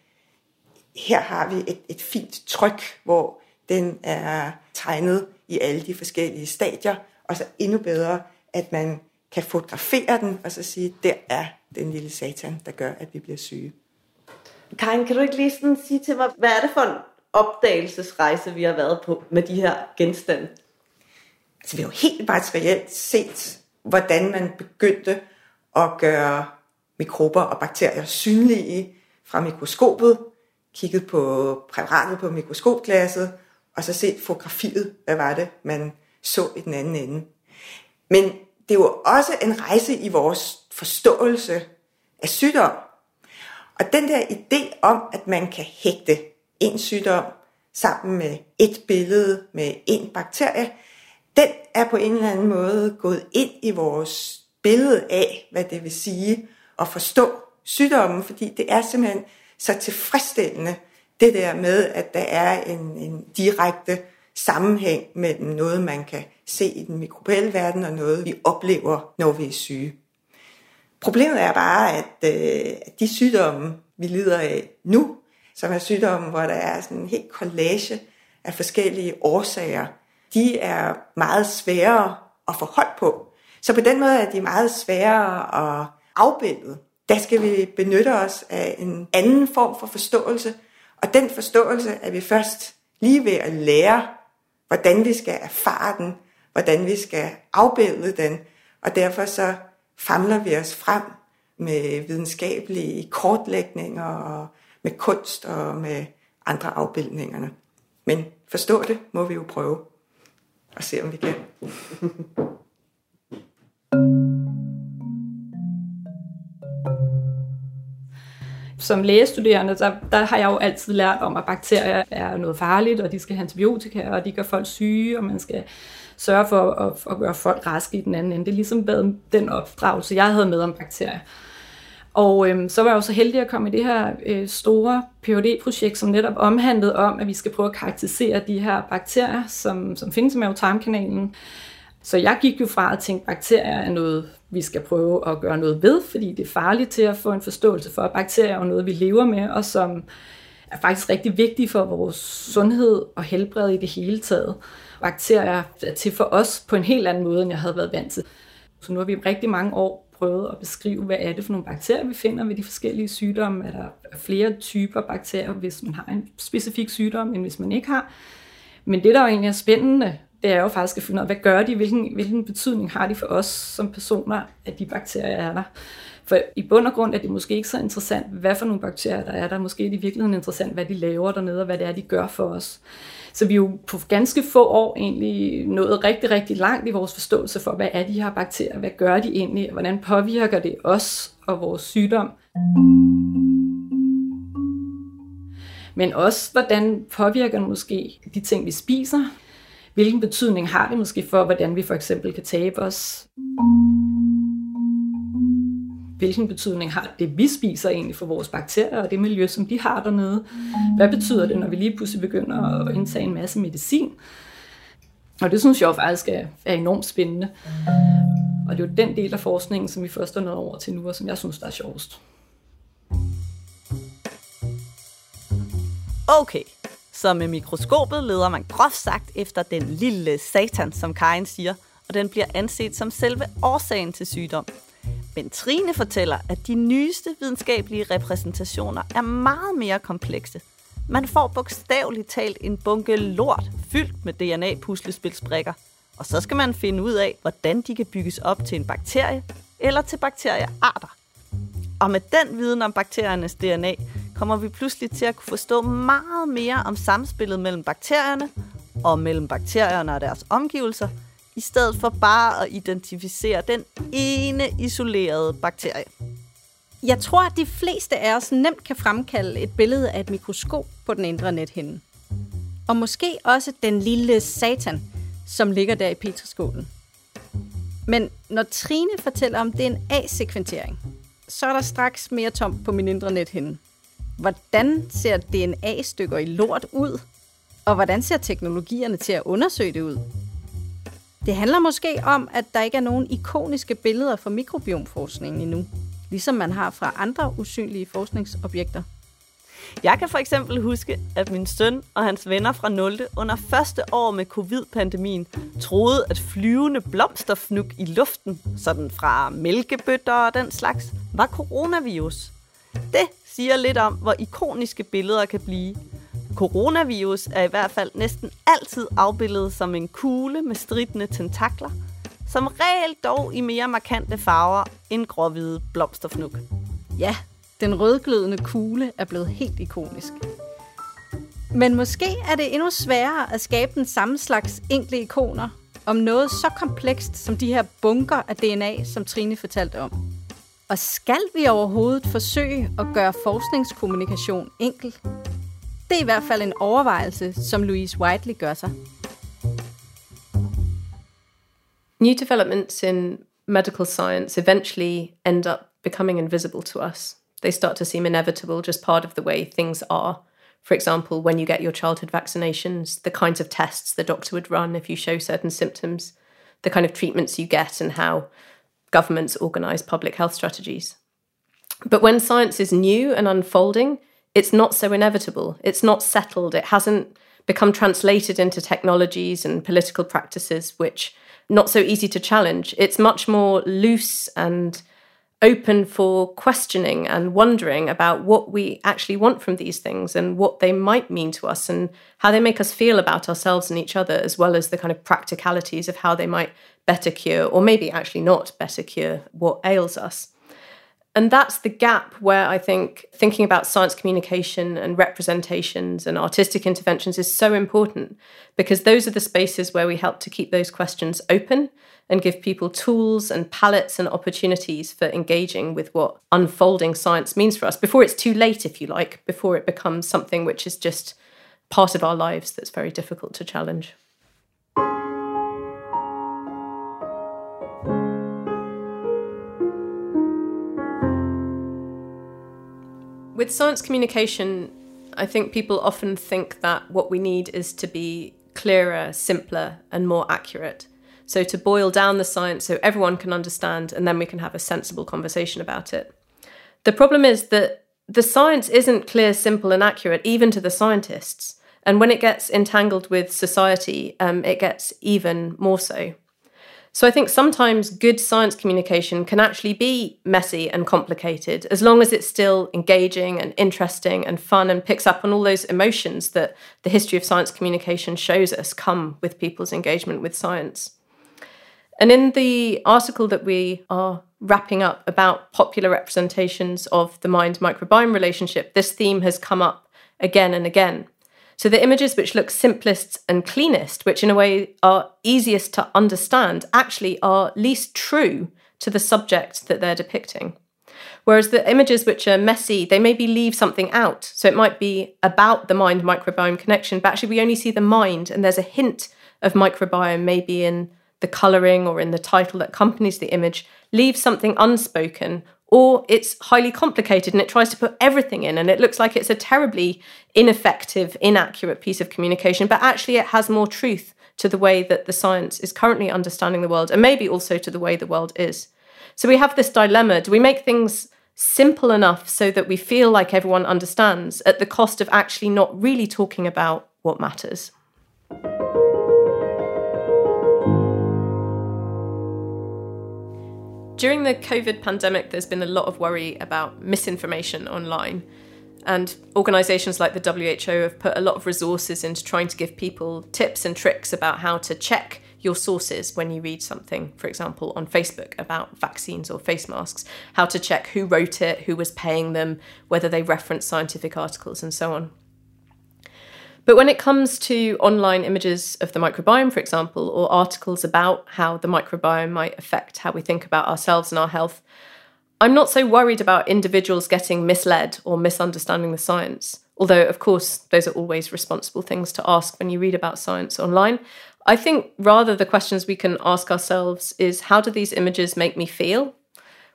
her har vi et, et fint tryk, hvor den er tegnet i alle de forskellige stadier, og så endnu bedre, at man kan fotografere den, og så sige, der er den lille satan, der gør, at vi bliver syge. Karin, kan du ikke lige sådan sige til mig, hvad er det for en opdagelsesrejse, vi har været på med de her genstande? Altså, vi har jo helt materielt set, hvordan man begyndte at gøre mikrober og bakterier synlige fra mikroskopet, kigget på præparatet på mikroskopglasset, og så set fotografiet, hvad var det, man så i den anden ende. Men det er jo også en rejse i vores forståelse af sygdom. Og den der idé om, at man kan hægte en sygdom sammen med et billede med en bakterie, den er på en eller anden måde gået ind i vores billede af, hvad det vil sige at forstå sygdommen, fordi det er simpelthen så tilfredsstillende, det der med, at der er en, en direkte sammenhæng mellem noget, man kan se i den mikrobielle verden, og noget, vi oplever, når vi er syge. Problemet er bare, at øh, de sygdomme, vi lider af nu, som er sygdomme, hvor der er sådan en helt collage af forskellige årsager, de er meget sværere at få hold på. Så på den måde er de meget sværere at afbildet. Der skal vi benytte os af en anden form for forståelse, og den forståelse er vi først lige ved at lære, hvordan vi skal erfare den, hvordan vi skal afbilde den, og derfor så famler vi os frem med videnskabelige kortlægninger og med kunst og med andre afbildningerne. Men forstå det må vi jo prøve og se, om vi kan. Som lægestuderende, der, der har jeg jo altid lært om, at bakterier er noget farligt, og de skal have antibiotika, og de gør folk syge, og man skal sørge for at, at gøre folk raske i den anden ende. Det er ligesom været den opdragelse, jeg havde med om bakterier. Og øhm, så var jeg jo så heldig at komme i det her øh, store phd projekt som netop omhandlede om, at vi skal prøve at karakterisere de her bakterier, som, som findes i mavetarmkanalen. Så jeg gik jo fra at tænke, at bakterier er noget, vi skal prøve at gøre noget ved, fordi det er farligt til at få en forståelse for, at bakterier er noget, vi lever med, og som er faktisk rigtig vigtige for vores sundhed og helbred i det hele taget. Bakterier er til for os på en helt anden måde, end jeg havde været vant til. Så nu har vi rigtig mange år prøvet at beskrive, hvad er det for nogle bakterier, vi finder ved de forskellige sygdomme. Er der flere typer bakterier, hvis man har en specifik sygdom, end hvis man ikke har. Men det, der jo egentlig er spændende, det er jo faktisk at finde ud af, hvad gør de, hvilken, hvilken betydning har de for os som personer, at de bakterier er der. For i bund og grund er det måske ikke så interessant, hvad for nogle bakterier der er der. Måske er det i virkeligheden interessant, hvad de laver dernede, og hvad det er, de gør for os. Så vi er jo på ganske få år egentlig nået rigtig, rigtig langt i vores forståelse for, hvad er de her bakterier, hvad gør de egentlig, og hvordan påvirker det os og vores sygdom. Men også, hvordan påvirker det måske de ting, vi spiser. Hvilken betydning har det måske for, hvordan vi for eksempel kan tabe os? hvilken betydning har det, vi spiser egentlig for vores bakterier og det miljø, som de har dernede? Hvad betyder det, når vi lige pludselig begynder at indtage en masse medicin? Og det synes jeg jo faktisk er, er enormt spændende. Og det er jo den del af forskningen, som vi først er nået over til nu, og som jeg synes, der er sjovest. Okay, så med mikroskopet leder man groft sagt efter den lille satan, som Karen siger, og den bliver anset som selve årsagen til sygdom. Men Trine fortæller, at de nyeste videnskabelige repræsentationer er meget mere komplekse. Man får bogstaveligt talt en bunke lort fyldt med DNA-puslespilsbrikker, og så skal man finde ud af, hvordan de kan bygges op til en bakterie eller til bakteriearter. Og med den viden om bakteriernes DNA, kommer vi pludselig til at kunne forstå meget mere om samspillet mellem bakterierne og mellem bakterierne og deres omgivelser – i stedet for bare at identificere den ene isolerede bakterie. Jeg tror, at de fleste af os nemt kan fremkalde et billede af et mikroskop på den indre nethinde. Og måske også den lille satan, som ligger der i petriskålen. Men når Trine fortæller om DNA-sekventering, så er der straks mere tomt på min indre nethinde. Hvordan ser DNA-stykker i lort ud? Og hvordan ser teknologierne til at undersøge det ud? Det handler måske om, at der ikke er nogen ikoniske billeder fra mikrobiomforskningen endnu, ligesom man har fra andre usynlige forskningsobjekter. Jeg kan for eksempel huske, at min søn og hans venner fra 0. under første år med covid-pandemien troede, at flyvende blomsterfnug i luften, sådan fra mælkebøtter og den slags, var coronavirus. Det siger lidt om, hvor ikoniske billeder kan blive, Coronavirus er i hvert fald næsten altid afbildet som en kugle med stridende tentakler, som regel dog i mere markante farver end gråhvide blomsterfnuk. Ja, den rødglødende kugle er blevet helt ikonisk. Men måske er det endnu sværere at skabe den samme slags enkle ikoner om noget så komplekst som de her bunker af DNA, som Trine fortalte om. Og skal vi overhovedet forsøge at gøre forskningskommunikation enkel? Det er i hvert fald en overvejelse, som Louise Whiteley gør sig. New developments in medical science eventually end up becoming invisible to us. They start to seem inevitable, just part of the way things are. For example, when you get your childhood vaccinations, the kinds of tests the doctor would run if you show certain symptoms, the kind of treatments you get, and how governments organize public health strategies. But when science is new and unfolding, it's not so inevitable. It's not settled. It hasn't become translated into technologies and political practices, which not so easy to challenge. It's much more loose and open for questioning and wondering about what we actually want from these things and what they might mean to us and how they make us feel about ourselves and each other, as well as the kind of practicalities of how they might better cure, or maybe actually not better cure, what ails us. And that's the gap where I think thinking about science communication and representations and artistic interventions is so important because those are the spaces where we help to keep those questions open and give people tools and palettes and opportunities for engaging with what unfolding science means for us before it's too late, if you like, before it becomes something which is just part of our lives that's very difficult to challenge. With science communication, I think people often think that what we need is to be clearer, simpler, and more accurate. So, to boil down the science so everyone can understand, and then we can have a sensible conversation about it. The problem is that the science isn't clear, simple, and accurate, even to the scientists. And when it gets entangled with society, um, it gets even more so. So I think sometimes good science communication can actually be messy and complicated as long as it's still engaging and interesting and fun and picks up on all those emotions that the history of science communication shows us come with people's engagement with science. And in the article that we are wrapping up about popular representations of the mind microbiome relationship, this theme has come up again and again. So the images which look simplest and cleanest, which in a way are easiest to understand, actually are least true to the subject that they're depicting. Whereas the images which are messy, they maybe leave something out. So it might be about the mind microbiome connection, but actually we only see the mind, and there's a hint of microbiome maybe in the colouring or in the title that accompanies the image, leaves something unspoken or it's highly complicated and it tries to put everything in and it looks like it's a terribly ineffective, inaccurate piece of communication, but actually it has more truth to the way that the science is currently understanding the world and maybe also to the way the world is. So we have this dilemma do we make things simple enough so that we feel like everyone understands at the cost of actually not really talking about what matters? During the COVID pandemic, there's been a lot of worry about misinformation online. And organisations like the WHO have put a lot of resources into trying to give people tips and tricks about how to check your sources when you read something, for example, on Facebook about vaccines or face masks, how to check who wrote it, who was paying them, whether they reference scientific articles, and so on. But when it comes to online images of the microbiome, for example, or articles about how the microbiome might affect how we think about ourselves and our health, I'm not so worried about individuals getting misled or misunderstanding the science. Although, of course, those are always responsible things to ask when you read about science online. I think rather the questions we can ask ourselves is how do these images make me feel?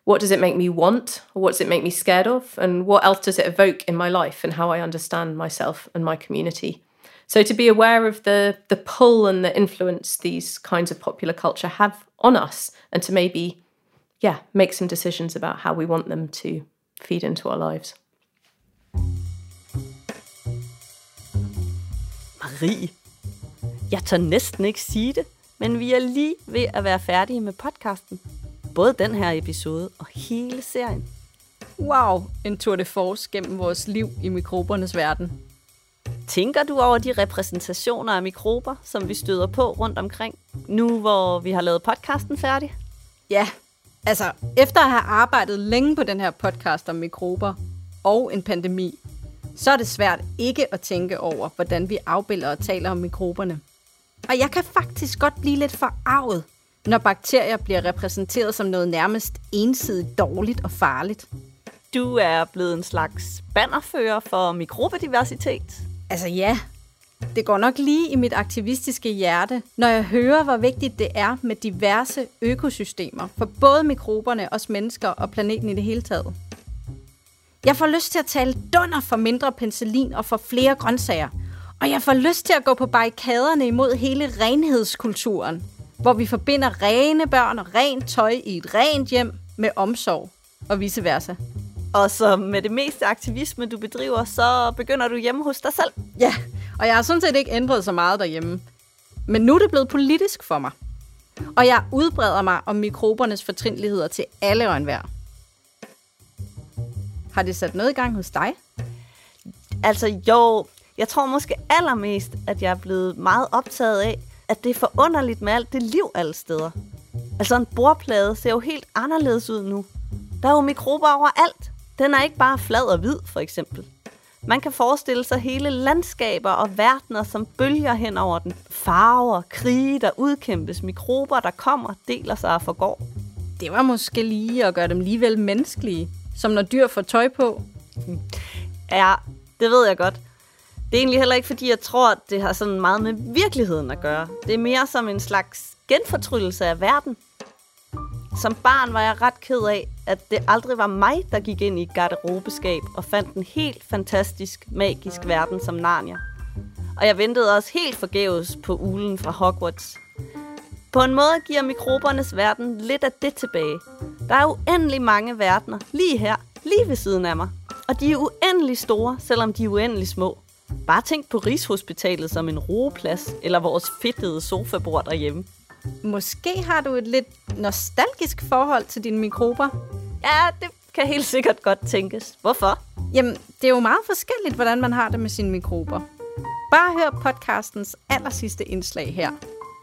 What does it make me want? Or what does it make me scared of? And what else does it evoke in my life and how I understand myself and my community? So to be aware of the the pull and the influence these kinds of popular culture have on us and to maybe yeah, make some decisions about how we want them to feed into our lives. Marie, jeg tør næsten ikke sige det, men vi er lige ved at være færdige med podcasten. Både den her episode og hele serien. Wow, en tour de force gennem vores liv i mikrobernes verden. Tænker du over de repræsentationer af mikrober, som vi støder på rundt omkring, nu hvor vi har lavet podcasten færdig? Ja, altså efter at have arbejdet længe på den her podcast om mikrober og en pandemi, så er det svært ikke at tænke over, hvordan vi afbilder og taler om mikroberne. Og jeg kan faktisk godt blive lidt forarvet, når bakterier bliver repræsenteret som noget nærmest ensidigt dårligt og farligt. Du er blevet en slags bannerfører for mikrobediversitet. Altså ja, det går nok lige i mit aktivistiske hjerte, når jeg hører, hvor vigtigt det er med diverse økosystemer for både mikroberne, os mennesker og planeten i det hele taget. Jeg får lyst til at tale dunder for mindre penicillin og for flere grøntsager. Og jeg får lyst til at gå på barrikaderne imod hele renhedskulturen, hvor vi forbinder rene børn og rent tøj i et rent hjem med omsorg og vice versa. Og så med det meste aktivisme, du bedriver, så begynder du hjemme hos dig selv. Ja, og jeg har sådan set ikke ændret så meget derhjemme. Men nu er det blevet politisk for mig. Og jeg udbreder mig om mikrobernes fortrindeligheder til alle og enhver. Har det sat noget i gang hos dig? Altså jo, jeg tror måske allermest, at jeg er blevet meget optaget af, at det er forunderligt med alt det liv alle steder. Altså en bordplade ser jo helt anderledes ud nu. Der er jo mikrober overalt. Den er ikke bare flad og hvid, for eksempel. Man kan forestille sig hele landskaber og verdener, som bølger hen over den. Farver, krige, der udkæmpes, mikrober, der kommer, deler sig og forgår. Det var måske lige at gøre dem ligevel menneskelige, som når dyr får tøj på. Ja, det ved jeg godt. Det er egentlig heller ikke, fordi jeg tror, at det har sådan meget med virkeligheden at gøre. Det er mere som en slags genfortryllelse af verden. Som barn var jeg ret ked af, at det aldrig var mig, der gik ind i et garderobeskab og fandt en helt fantastisk, magisk verden som Narnia. Og jeg ventede også helt forgæves på ulen fra Hogwarts. På en måde giver mikrobernes verden lidt af det tilbage. Der er uendelig mange verdener lige her, lige ved siden af mig. Og de er uendelig store, selvom de er uendelig små. Bare tænk på Rigshospitalet som en roeplads, eller vores fedtede sofabord derhjemme. Måske har du et lidt nostalgisk forhold til dine mikrober. Ja, det kan helt sikkert godt tænkes. Hvorfor? Jamen, det er jo meget forskelligt, hvordan man har det med sine mikrober. Bare hør podcastens aller sidste indslag her,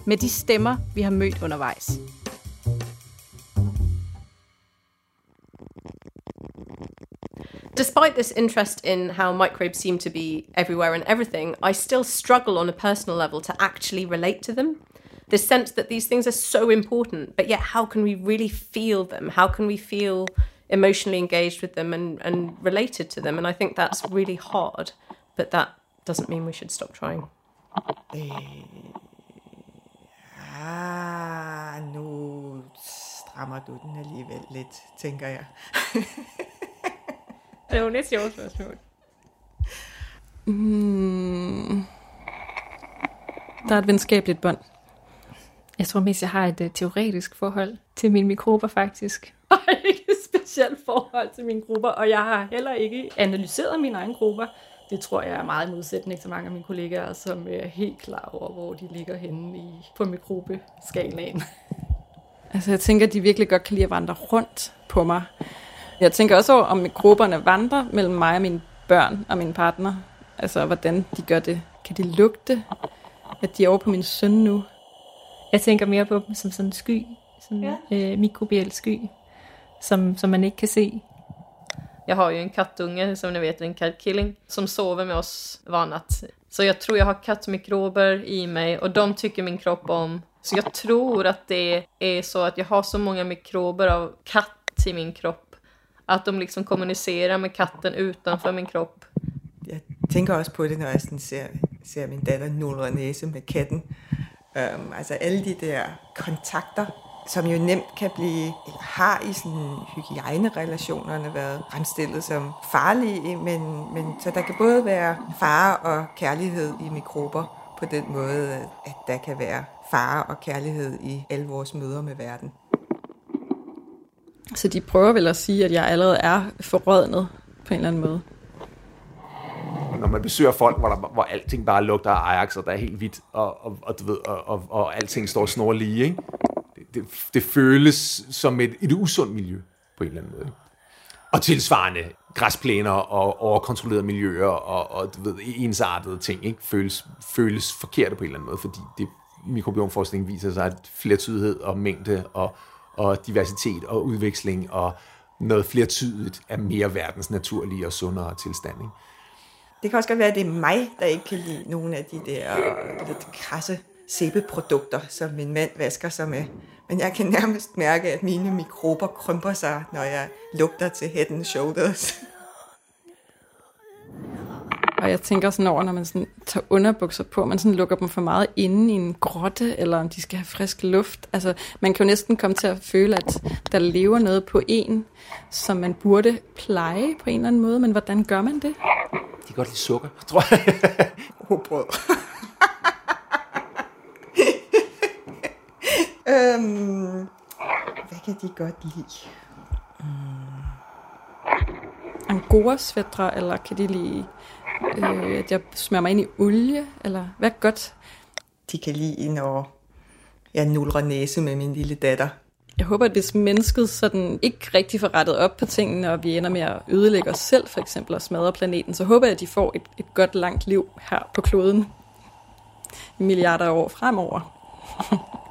med de stemmer, vi har mødt undervejs. Despite this interest in how microbes seem to be everywhere and everything, I still struggle on a personal level to actually relate to them. This sense that these things are so important, but yet how can we really feel them? How can we feel emotionally engaged with them and, and related to them? And I think that's really hard, but that doesn't mean we should stop trying. Ah, nu strammer du den alligevel lidt, tænker jeg. Det er jo lidt sjovt spørgsmål. Mm. Der er et venskabeligt bånd. Jeg tror mest, jeg har et uh, teoretisk forhold til mine mikrober, faktisk. Og ikke et specielt forhold til mine grupper, og jeg har heller ikke analyseret mine egne grupper. Det tror jeg er meget i modsætning til mange af mine kollegaer, som er helt klar over, hvor de ligger henne i, på mikrobeskalaen. Altså, jeg tænker, at de virkelig godt kan lide at vandre rundt på mig. Jeg tænker også over, om mikroberne vandrer mellem mig og mine børn og min partner. Altså, hvordan de gør det. Kan de lugte, at de er over på min søn nu? Jeg tænker mere på dem som sådan en sky, sådan en ja. øh, mikrobiel sky, som, som man ikke kan se. Jag har ju en kattunge, som ni vet, en kattkilling, som sover med oss var natt. Så jag tror jag har kattmikrober i mig och de tycker min kropp om. Så jag tror att det är så att jag har så många mikrober av katt i min kropp. Att de liksom kommunicerar med katten utanför min kropp. Jeg tænker også på det, når jeg sådan ser, ser min datter nulle næse med katten. Um, altså alle de der kontakter, som jo nemt kan blive, eller har i sådan hygiejnerelationerne været fremstillet som farlige, men, men så der kan både være fare og kærlighed i mikrober på den måde, at der kan være fare og kærlighed i alle vores møder med verden. Så de prøver vel at sige, at jeg allerede er forrådnet på en eller anden måde. Når man besøger folk, hvor, der, hvor alting bare lugter af Ajax, og der er helt hvidt, og, og, og, du ved, og, og, og alting står snor lige, ikke? Det, det, det føles som et, et usundt miljø på en eller anden måde. Og tilsvarende græsplæner og overkontrollerede miljøer og, og du ved, ensartede ting ikke? Føles, føles forkerte på en eller anden måde, fordi det, mikrobiomforskning viser sig, at flertydighed og mængde og, og diversitet og udveksling og noget flertydigt er mere verdens naturlige og sundere tilstand. Ikke? Det kan også godt være, at det er mig, der ikke kan lide nogle af de der lidt krasse sæbeprodukter, som min mand vasker sig med. Men jeg kan nærmest mærke, at mine mikrober krymper sig, når jeg lugter til Head and Shoulders. Og jeg tænker sådan over, når man sådan tager underbukser på, man sådan lukker dem for meget inde i en grotte, eller om de skal have frisk luft. Altså, man kan jo næsten komme til at føle, at der lever noget på en, som man burde pleje på en eller anden måde, men hvordan gør man det? De kan godt lide sukker, tror jeg. Rugbrød. øhm, hvad kan de godt lide? Angora svætre, eller kan de lide, øh, at jeg smører mig ind i olie, eller hvad er godt? De kan lide, når jeg nulrer næse med min lille datter. Jeg håber, at hvis mennesket sådan ikke rigtig får rettet op på tingene, og vi ender med at ødelægge os selv, for eksempel, og smadre planeten, så håber jeg, at de får et, et godt langt liv her på kloden i milliarder af år fremover.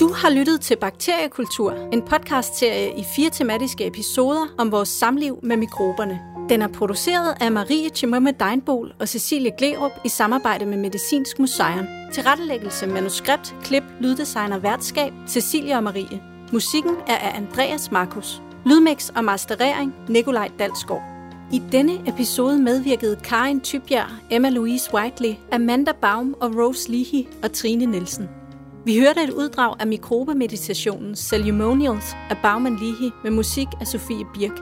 Du har lyttet til Bakteriekultur, en podcastserie i fire tematiske episoder om vores samliv med mikroberne. Den er produceret af Marie Chimomme Deinbol og Cecilie Glerup i samarbejde med Medicinsk Museum. Tilrettelæggelse, manuskript, klip, lyddesign og værtskab, Cecilie og Marie. Musikken er af Andreas Markus. Lydmix og masterering Nikolaj Dalsgaard. I denne episode medvirkede Karin Tybjerg, Emma Louise Whiteley, Amanda Baum og Rose Leahy og Trine Nielsen. Vi hørte et uddrag af mikrobemeditationen Ceremonials af Bauman Leahy med musik af Sofie Birk.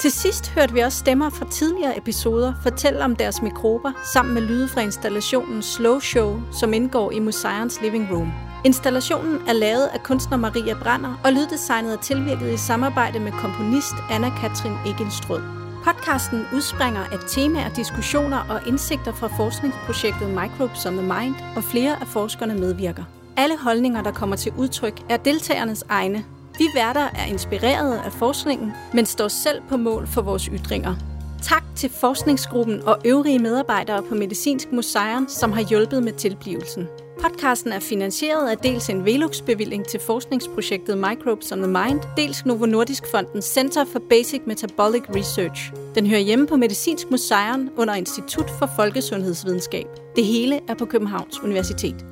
Til sidst hørte vi også stemmer fra tidligere episoder fortælle om deres mikrober sammen med lyde fra installationen Slow Show, som indgår i Museums Living Room. Installationen er lavet af kunstner Maria Brander, og lyddesignet er tilvirket i samarbejde med komponist Anna-Katrin Egenstrød. Podcasten udspringer af temaer, diskussioner og indsigter fra forskningsprojektet Microbes on the Mind, og flere af forskerne medvirker. Alle holdninger, der kommer til udtryk, er deltagernes egne. Vi værter er inspireret af forskningen, men står selv på mål for vores ytringer. Tak til forskningsgruppen og øvrige medarbejdere på Medicinsk Museum, som har hjulpet med tilblivelsen. Podcasten er finansieret af dels en Velux-bevilling til forskningsprojektet Microbes on the Mind, dels Novo Nordisk Fondens Center for Basic Metabolic Research. Den hører hjemme på Medicinsk Museum under Institut for Folkesundhedsvidenskab. Det hele er på Københavns Universitet.